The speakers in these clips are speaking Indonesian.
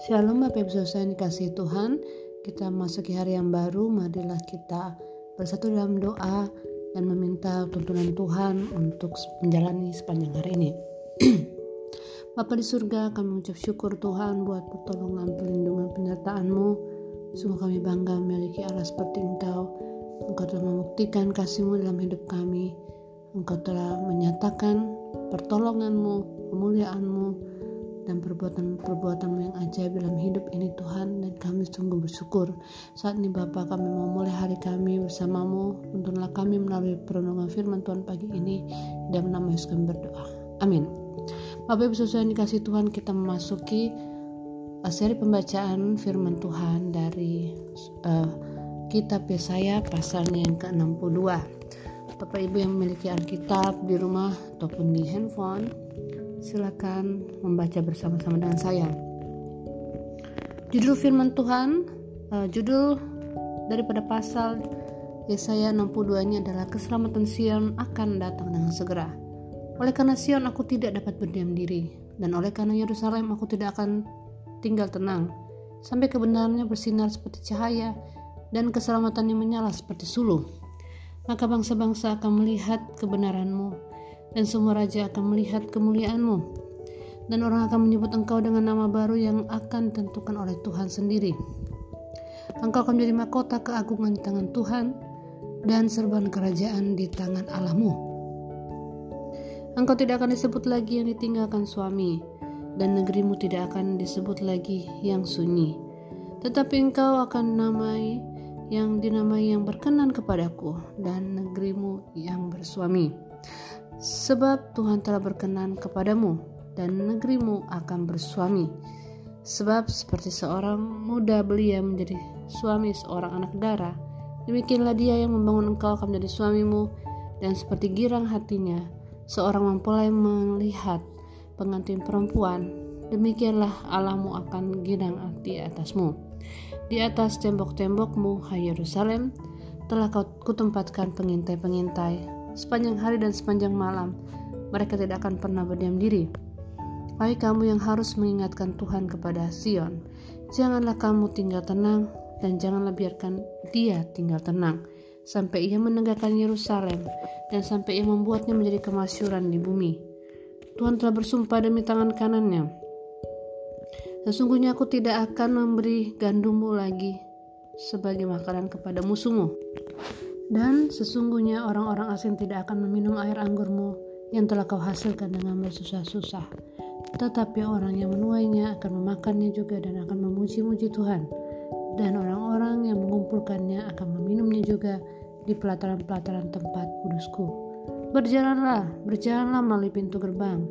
Shalom Bapak Ibu Saudara yang dikasih Tuhan. Kita masuki hari yang baru Marilah kita bersatu dalam doa Dan meminta tuntunan Tuhan Untuk menjalani sepanjang hari ini. Bapak di surga kami mengucap syukur Tuhan Buat pertolongan, perlindungan, penyertaan-Mu. Sungguh kami bangga memiliki Allah seperti Engkau. Engkau telah membuktikan kasih-Mu dalam hidup kami. Engkau telah menyatakan pertolongan-Mu, kemuliaan-Mu, dan perbuatan-perbuatan yang ajaib dalam hidup ini Tuhan dan kami sungguh bersyukur. Saat ini Bapak kami mau mulai hari kami bersamamu. Tuntunlah kami melalui perenungan firman Tuhan pagi ini dan nama Yesus kami berdoa. Amin. Bapak Ibu Saudara yang dikasih Tuhan kita memasuki uh, seri pembacaan firman Tuhan dari uh, kitab Yesaya pasalnya yang ke-62. Bapak Ibu yang memiliki Alkitab di rumah ataupun di handphone Silakan membaca bersama-sama dengan saya. Judul firman Tuhan, uh, judul daripada pasal Yesaya 62 ini adalah keselamatan Sion akan datang dengan segera. Oleh karena Sion aku tidak dapat berdiam diri dan oleh karena Yerusalem aku tidak akan tinggal tenang sampai kebenarannya bersinar seperti cahaya dan keselamatannya menyala seperti suluh. Maka bangsa-bangsa akan melihat kebenaranmu dan semua raja akan melihat kemuliaanmu dan orang akan menyebut engkau dengan nama baru yang akan ditentukan oleh Tuhan sendiri. Engkau akan menjadi mahkota keagungan di tangan Tuhan dan serban kerajaan di tangan Allahmu. Engkau tidak akan disebut lagi yang ditinggalkan suami, dan negerimu tidak akan disebut lagi yang sunyi. Tetapi engkau akan namai yang dinamai yang berkenan kepadaku, dan negerimu yang bersuami sebab Tuhan telah berkenan kepadamu dan negerimu akan bersuami. Sebab seperti seorang muda belia menjadi suami seorang anak darah, demikianlah dia yang membangun engkau akan menjadi suamimu dan seperti girang hatinya, seorang mempelai melihat pengantin perempuan, demikianlah Allahmu akan girang hati atasmu. Di atas tembok-tembokmu, hai Yerusalem, telah kau kutempatkan pengintai-pengintai sepanjang hari dan sepanjang malam. Mereka tidak akan pernah berdiam diri. Hai kamu yang harus mengingatkan Tuhan kepada Sion, janganlah kamu tinggal tenang dan janganlah biarkan dia tinggal tenang sampai ia menegakkan Yerusalem dan sampai ia membuatnya menjadi kemasyuran di bumi. Tuhan telah bersumpah demi tangan kanannya. Sesungguhnya aku tidak akan memberi gandummu lagi sebagai makanan kepada musuhmu. Dan sesungguhnya orang-orang asing tidak akan meminum air anggurmu yang telah kau hasilkan dengan bersusah-susah. Tetapi orang yang menuainya akan memakannya juga dan akan memuji-muji Tuhan. Dan orang-orang yang mengumpulkannya akan meminumnya juga di pelataran-pelataran tempat kudusku. Berjalanlah, berjalanlah melalui pintu gerbang.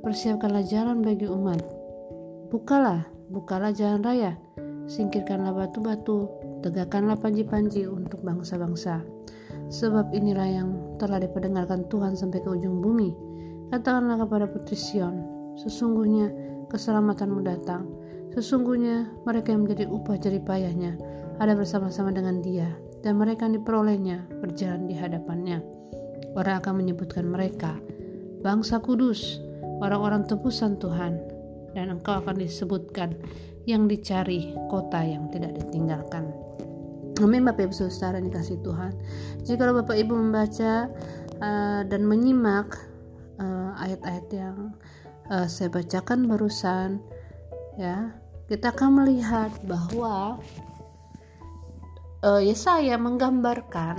Persiapkanlah jalan bagi umat. Bukalah, bukalah jalan raya. Singkirkanlah batu-batu tegakkanlah panji-panji untuk bangsa-bangsa. Sebab inilah yang telah diperdengarkan Tuhan sampai ke ujung bumi. Katakanlah kepada putri Sion, sesungguhnya keselamatanmu datang. Sesungguhnya mereka yang menjadi upah jeripayahnya ada bersama-sama dengan dia, dan mereka yang diperolehnya berjalan di hadapannya. Orang akan menyebutkan mereka, bangsa kudus, orang-orang tebusan Tuhan, dan engkau akan disebutkan yang dicari, kota yang tidak ditinggalkan. Amin Bapak Ibu Saudara dikasih Tuhan. Jika Bapak Ibu membaca uh, dan menyimak uh, ayat-ayat yang uh, saya bacakan barusan, ya kita akan melihat bahwa uh, Yesaya menggambarkan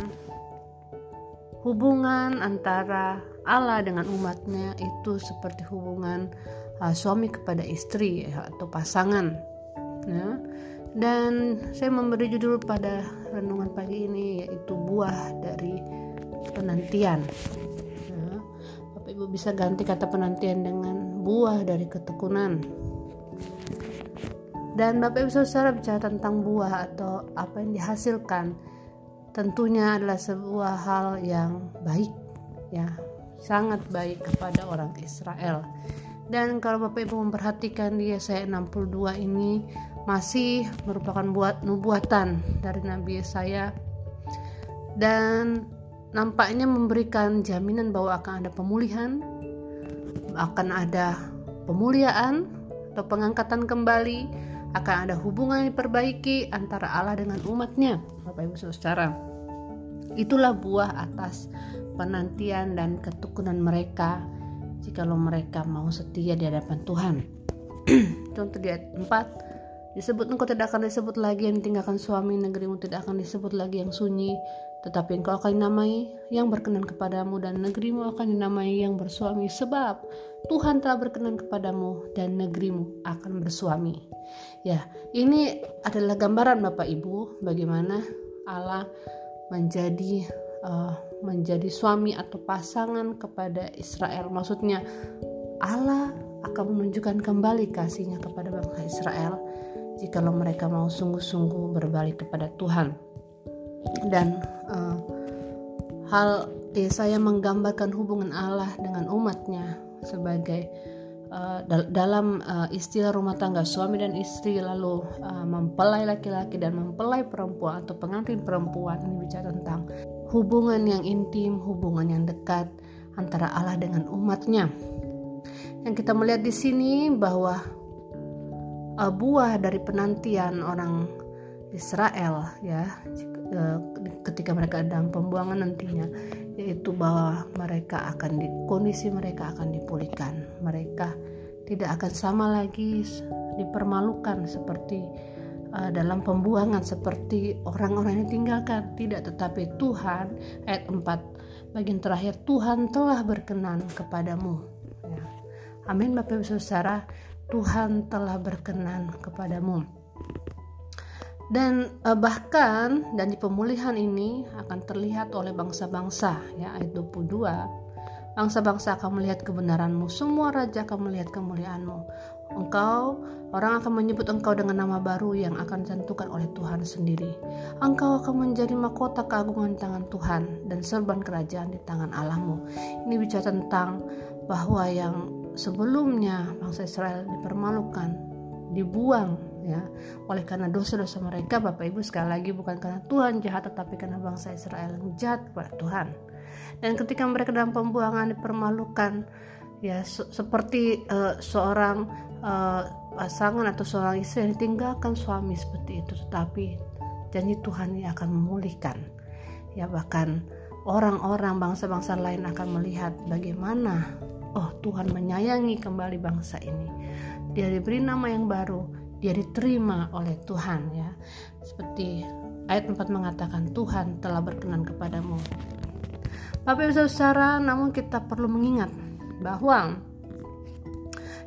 hubungan antara Allah dengan umatnya itu seperti hubungan uh, suami kepada istri ya, atau pasangan ya. Dan saya memberi judul pada renungan pagi ini yaitu buah dari penantian. Ya. Bapak Ibu bisa ganti kata penantian dengan buah dari ketekunan. Dan Bapak Ibu Saudara bicara tentang buah atau apa yang dihasilkan tentunya adalah sebuah hal yang baik ya sangat baik kepada orang Israel dan kalau Bapak Ibu memperhatikan di Yesaya 62 ini masih merupakan buat nubuatan dari Nabi Yesaya dan nampaknya memberikan jaminan bahwa akan ada pemulihan, akan ada pemuliaan atau pengangkatan kembali, akan ada hubungan yang diperbaiki antara Allah dengan umatnya. Bapak Ibu Saudara, itulah buah atas penantian dan ketekunan mereka jikalau mereka mau setia di hadapan Tuhan. Contoh di ayat 4 disebut engkau tidak akan disebut lagi yang tinggalkan suami negerimu tidak akan disebut lagi yang sunyi tetapi engkau akan dinamai yang berkenan kepadamu dan negerimu akan dinamai yang bersuami sebab Tuhan telah berkenan kepadamu dan negerimu akan bersuami. Ya, ini adalah gambaran Bapak Ibu bagaimana Allah menjadi uh, menjadi suami atau pasangan kepada Israel. Maksudnya Allah akan menunjukkan kembali kasihnya kepada bangsa Israel jikalau mereka mau sungguh-sungguh berbalik kepada Tuhan dan uh, hal Yesaya menggambarkan hubungan Allah dengan umatnya sebagai uh, dal dalam uh, istilah rumah tangga suami dan istri lalu uh, mempelai laki-laki dan mempelai perempuan atau pengantin perempuan ini bicara tentang hubungan yang intim, hubungan yang dekat antara Allah dengan umatnya. Yang kita melihat di sini bahwa uh, buah dari penantian orang Israel ya. Eh, ketika mereka dalam pembuangan nantinya yaitu bahwa mereka akan di, kondisi mereka akan dipulihkan. Mereka tidak akan sama lagi dipermalukan seperti uh, dalam pembuangan seperti orang-orang yang tinggalkan tidak tetapi Tuhan ayat 4 bagian terakhir Tuhan telah berkenan kepadamu. Ya. amin Bapak Ibu Saudara Tuhan telah berkenan kepadamu. Dan uh, bahkan dan di pemulihan ini akan terlihat oleh bangsa-bangsa ya ayat 22 bangsa-bangsa akan melihat kebenaranmu semua raja akan melihat kemuliaanmu. Engkau orang akan menyebut engkau dengan nama baru yang akan ditentukan oleh Tuhan sendiri. Engkau akan menjadi mahkota keagungan di tangan Tuhan dan serban kerajaan di tangan Allahmu. Ini bicara tentang bahwa yang sebelumnya bangsa Israel dipermalukan dibuang ya. Oleh karena dosa-dosa mereka Bapak Ibu sekali lagi bukan karena Tuhan jahat tetapi karena bangsa Israel yang jahat kepada Tuhan. Dan ketika mereka dalam pembuangan dipermalukan ya se seperti uh, seorang uh, pasangan atau seorang istri yang ditinggalkan suami seperti itu tetapi janji Tuhan yang akan memulihkan. Ya bahkan orang-orang bangsa-bangsa lain akan melihat bagaimana oh Tuhan menyayangi kembali bangsa ini dia diberi nama yang baru dia diterima oleh Tuhan ya. Seperti ayat 4 mengatakan Tuhan telah berkenan kepadamu. Bapak Ibu Saudara, namun kita perlu mengingat bahwa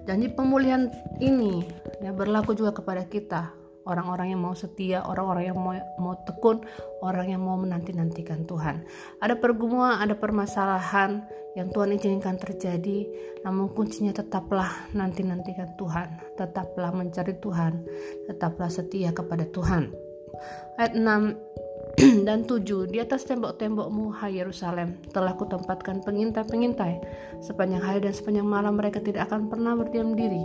janji pemulihan ini ya berlaku juga kepada kita orang-orang yang mau setia, orang-orang yang mau, mau tekun, orang yang mau menanti-nantikan Tuhan. Ada pergumulan, ada permasalahan yang Tuhan izinkan terjadi, namun kuncinya tetaplah nanti-nantikan Tuhan, tetaplah mencari Tuhan, tetaplah setia kepada Tuhan. Ayat 6 dan tujuh di atas tembok-tembokmu hai Yerusalem telah kutempatkan pengintai-pengintai. Sepanjang hari dan sepanjang malam mereka tidak akan pernah berdiam diri.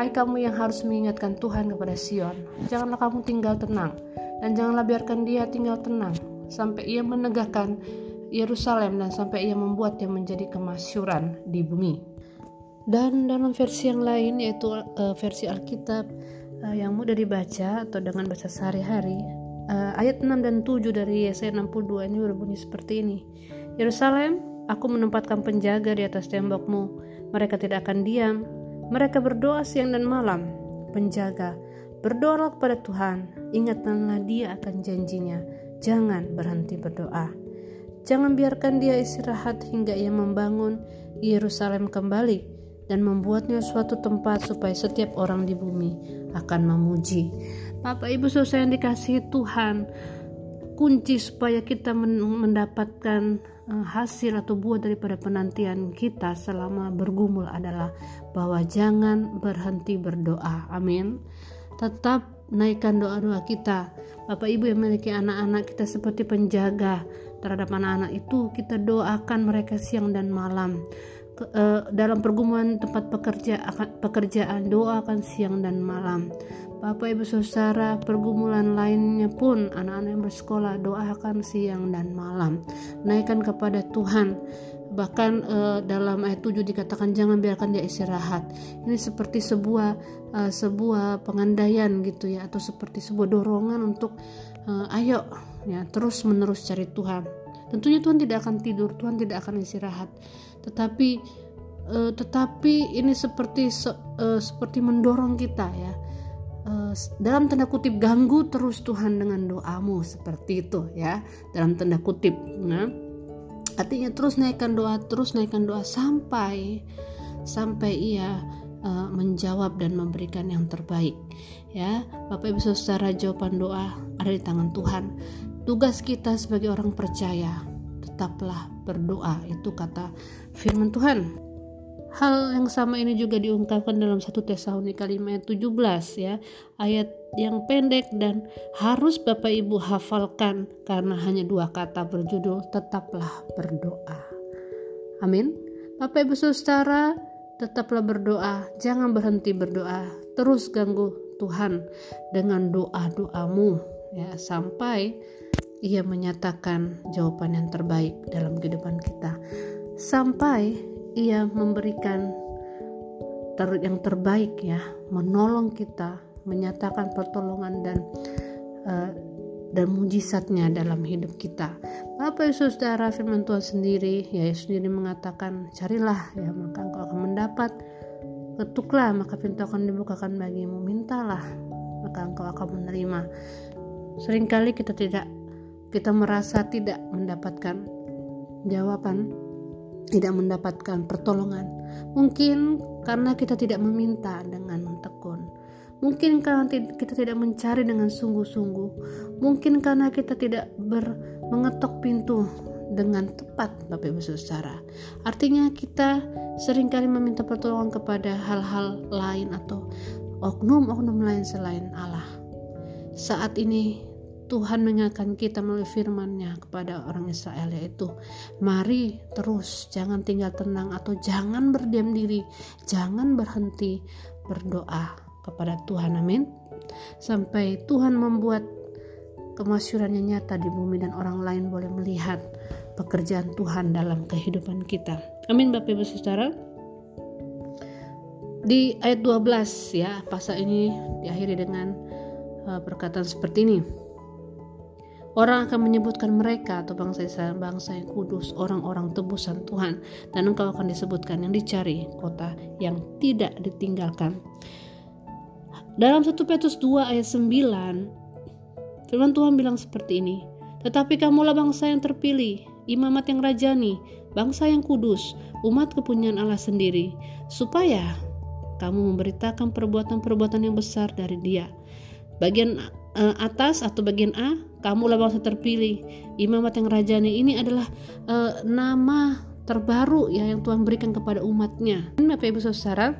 Hai kamu yang harus mengingatkan Tuhan kepada Sion janganlah kamu tinggal tenang. Dan janganlah biarkan dia tinggal tenang sampai ia menegakkan Yerusalem dan sampai ia membuatnya menjadi kemasyuran di bumi. Dan dalam versi yang lain yaitu uh, versi Alkitab uh, yang mudah dibaca atau dengan bahasa sehari-hari uh, ayat 6 dan 7 dari Yesaya 62 ini berbunyi seperti ini. Yerusalem, aku menempatkan penjaga di atas tembokmu. Mereka tidak akan diam. Mereka berdoa siang dan malam. Penjaga, berdoalah kepada Tuhan. Ingatkanlah dia akan janjinya. Jangan berhenti berdoa. Jangan biarkan dia istirahat hingga ia membangun Yerusalem kembali dan membuatnya suatu tempat supaya setiap orang di bumi akan memuji. Bapak Ibu saudara yang dikasihi Tuhan, kunci supaya kita mendapatkan eh, hasil atau buah daripada penantian kita selama bergumul adalah bahwa jangan berhenti berdoa. Amin. Tetap naikkan doa-doa kita. Bapak Ibu yang memiliki anak-anak kita seperti penjaga terhadap anak-anak itu, kita doakan mereka siang dan malam uh, dalam pergumulan tempat pekerja pekerjaan doakan siang dan malam Bapak Ibu Saudara pergumulan lainnya pun anak-anak yang bersekolah doakan siang dan malam. Naikkan kepada Tuhan. Bahkan uh, dalam ayat 7 dikatakan jangan biarkan dia istirahat. Ini seperti sebuah uh, sebuah pengandaian gitu ya atau seperti sebuah dorongan untuk uh, ayo ya terus menerus cari Tuhan. Tentunya Tuhan tidak akan tidur Tuhan tidak akan istirahat. Tetapi uh, tetapi ini seperti uh, seperti mendorong kita ya dalam tanda kutip ganggu terus Tuhan dengan doamu seperti itu ya. Dalam tanda kutip nah artinya terus naikkan doa terus naikkan doa sampai sampai ia uh, menjawab dan memberikan yang terbaik ya. Bapak Ibu secara jawaban doa ada di tangan Tuhan. Tugas kita sebagai orang percaya tetaplah berdoa itu kata firman Tuhan Hal yang sama ini juga diungkapkan dalam 1 Tesalonika 5 ayat 17 ya. Ayat yang pendek dan harus Bapak Ibu hafalkan karena hanya dua kata berjudul tetaplah berdoa. Amin. Bapak Ibu Saudara, tetaplah berdoa, jangan berhenti berdoa. Terus ganggu Tuhan dengan doa-doamu ya sampai ia menyatakan jawaban yang terbaik dalam kehidupan kita. Sampai ia memberikan ter yang terbaik ya, menolong kita, menyatakan pertolongan dan uh, dan mujizatnya dalam hidup kita. Bapak Yesus Saudara firman Tuhan sendiri, ya Yesus sendiri mengatakan, carilah ya maka engkau akan mendapat, ketuklah maka pintu akan dibukakan bagimu, mintalah maka engkau akan menerima. Seringkali kita tidak kita merasa tidak mendapatkan jawaban tidak mendapatkan pertolongan. Mungkin karena kita tidak meminta dengan tekun. Mungkin karena kita tidak mencari dengan sungguh-sungguh. Mungkin karena kita tidak ber, mengetok pintu dengan tepat Bapak Ibu Saudara. Artinya kita sering kali meminta pertolongan kepada hal-hal lain atau oknum-oknum lain selain Allah. Saat ini Tuhan mengingatkan kita melalui firman-Nya kepada orang Israel yaitu mari terus jangan tinggal tenang atau jangan berdiam diri, jangan berhenti berdoa kepada Tuhan. Amin. Sampai Tuhan membuat kemasyurannya nyata di bumi dan orang lain boleh melihat pekerjaan Tuhan dalam kehidupan kita. Amin Bapak Ibu Saudara. Di ayat 12 ya, pasal ini diakhiri dengan uh, perkataan seperti ini. Orang akan menyebutkan mereka atau bangsa Israel bangsa yang kudus, orang-orang tebusan Tuhan, dan engkau akan disebutkan yang dicari, kota yang tidak ditinggalkan. Dalam 1 Petrus 2 ayat 9, firman Tuhan bilang seperti ini, Tetapi kamulah bangsa yang terpilih, imamat yang rajani, bangsa yang kudus, umat kepunyaan Allah sendiri, supaya kamu memberitakan perbuatan-perbuatan yang besar dari dia. Bagian uh, atas atau bagian A, kamulah bangsa terpilih. Imamat yang rajani ini adalah uh, nama terbaru ya yang Tuhan berikan kepada umatnya. Bapak Ibu Saudara,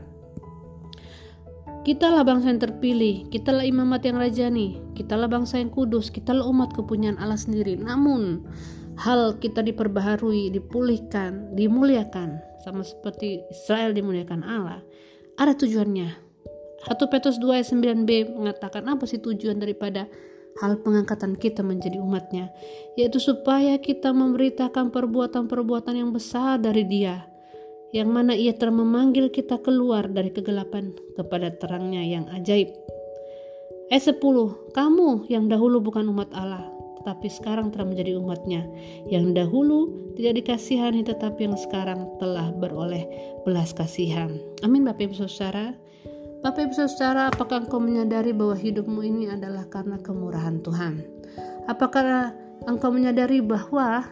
Kitalah bangsa yang terpilih, kitalah imamat yang rajani, kitalah bangsa yang kudus, kitalah umat kepunyaan Allah sendiri. Namun, hal kita diperbaharui, dipulihkan, dimuliakan, sama seperti Israel dimuliakan Allah, ada tujuannya. 1 Petrus 2 ayat 9b mengatakan apa sih tujuan daripada hal pengangkatan kita menjadi umatnya? Yaitu supaya kita memberitakan perbuatan-perbuatan yang besar dari dia yang mana ia telah memanggil kita keluar dari kegelapan kepada terangnya yang ajaib. Ayat 10 kamu yang dahulu bukan umat Allah tetapi sekarang telah menjadi umatnya. Yang dahulu tidak dikasihani tetapi yang sekarang telah beroleh belas kasihan. Amin Bapak Ibu Saudara Bapak Ibu Saudara, apakah engkau menyadari bahwa hidupmu ini adalah karena kemurahan Tuhan? Apakah engkau menyadari bahwa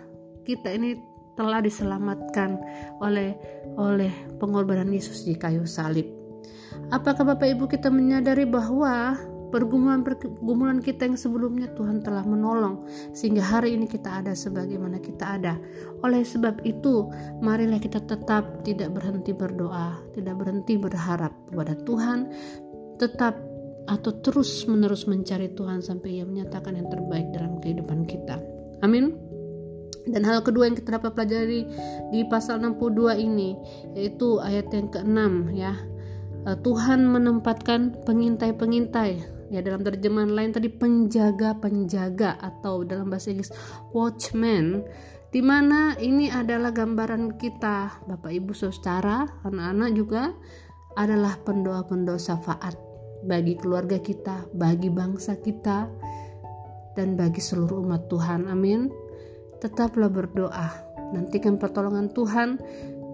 kita ini telah diselamatkan oleh oleh pengorbanan Yesus di kayu salib? Apakah Bapak Ibu kita menyadari bahwa pergumulan-pergumulan kita yang sebelumnya Tuhan telah menolong sehingga hari ini kita ada sebagaimana kita ada. Oleh sebab itu, marilah kita tetap tidak berhenti berdoa, tidak berhenti berharap kepada Tuhan, tetap atau terus-menerus mencari Tuhan sampai Ia menyatakan yang terbaik dalam kehidupan kita. Amin. Dan hal kedua yang kita dapat pelajari di pasal 62 ini yaitu ayat yang ke-6 ya. Tuhan menempatkan pengintai-pengintai ya dalam terjemahan lain tadi penjaga-penjaga atau dalam bahasa Inggris watchman di mana ini adalah gambaran kita Bapak Ibu Saudara anak-anak juga adalah pendoa-pendoa syafaat bagi keluarga kita, bagi bangsa kita, dan bagi seluruh umat Tuhan. Amin. Tetaplah berdoa, nantikan pertolongan Tuhan,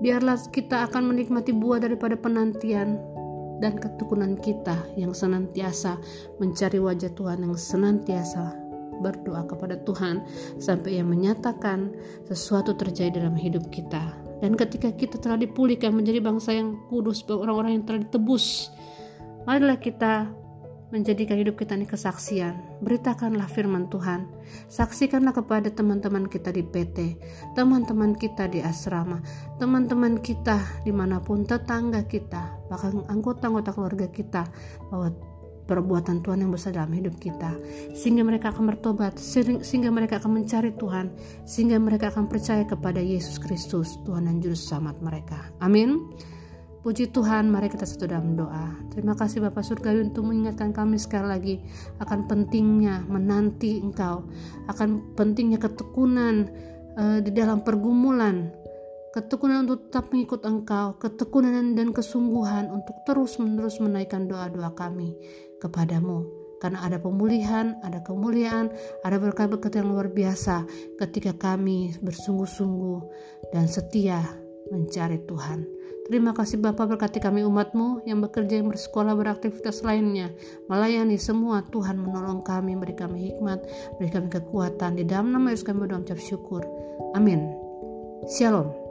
biarlah kita akan menikmati buah daripada penantian dan ketekunan kita yang senantiasa mencari wajah Tuhan yang senantiasa berdoa kepada Tuhan sampai ia menyatakan sesuatu terjadi dalam hidup kita. Dan ketika kita telah dipulihkan menjadi bangsa yang kudus, orang-orang yang telah ditebus, marilah kita menjadikan hidup kita ini kesaksian. Beritakanlah firman Tuhan. Saksikanlah kepada teman-teman kita di PT, teman-teman kita di asrama, teman-teman kita di mana pun, tetangga kita, bahkan anggota-anggota keluarga kita, bahwa perbuatan Tuhan yang besar dalam hidup kita sehingga mereka akan bertobat sehingga mereka akan mencari Tuhan sehingga mereka akan percaya kepada Yesus Kristus Tuhan dan Juru Selamat mereka amin Puji Tuhan, mari kita satu dalam doa. Terima kasih Bapak Surgawi untuk mengingatkan kami sekali lagi akan pentingnya menanti Engkau, akan pentingnya ketekunan uh, di dalam pergumulan, ketekunan untuk tetap mengikut Engkau, ketekunan dan kesungguhan untuk terus-menerus menaikkan doa-doa kami kepadamu karena ada pemulihan, ada kemuliaan, ada berkat-berkat yang luar biasa ketika kami bersungguh-sungguh dan setia mencari Tuhan. Terima kasih Bapak berkati kami umatmu yang bekerja, yang bersekolah, beraktivitas lainnya. Melayani semua Tuhan menolong kami, beri kami hikmat, beri kami kekuatan. Di dalam nama Yesus kami berdoa syukur. Amin. Shalom.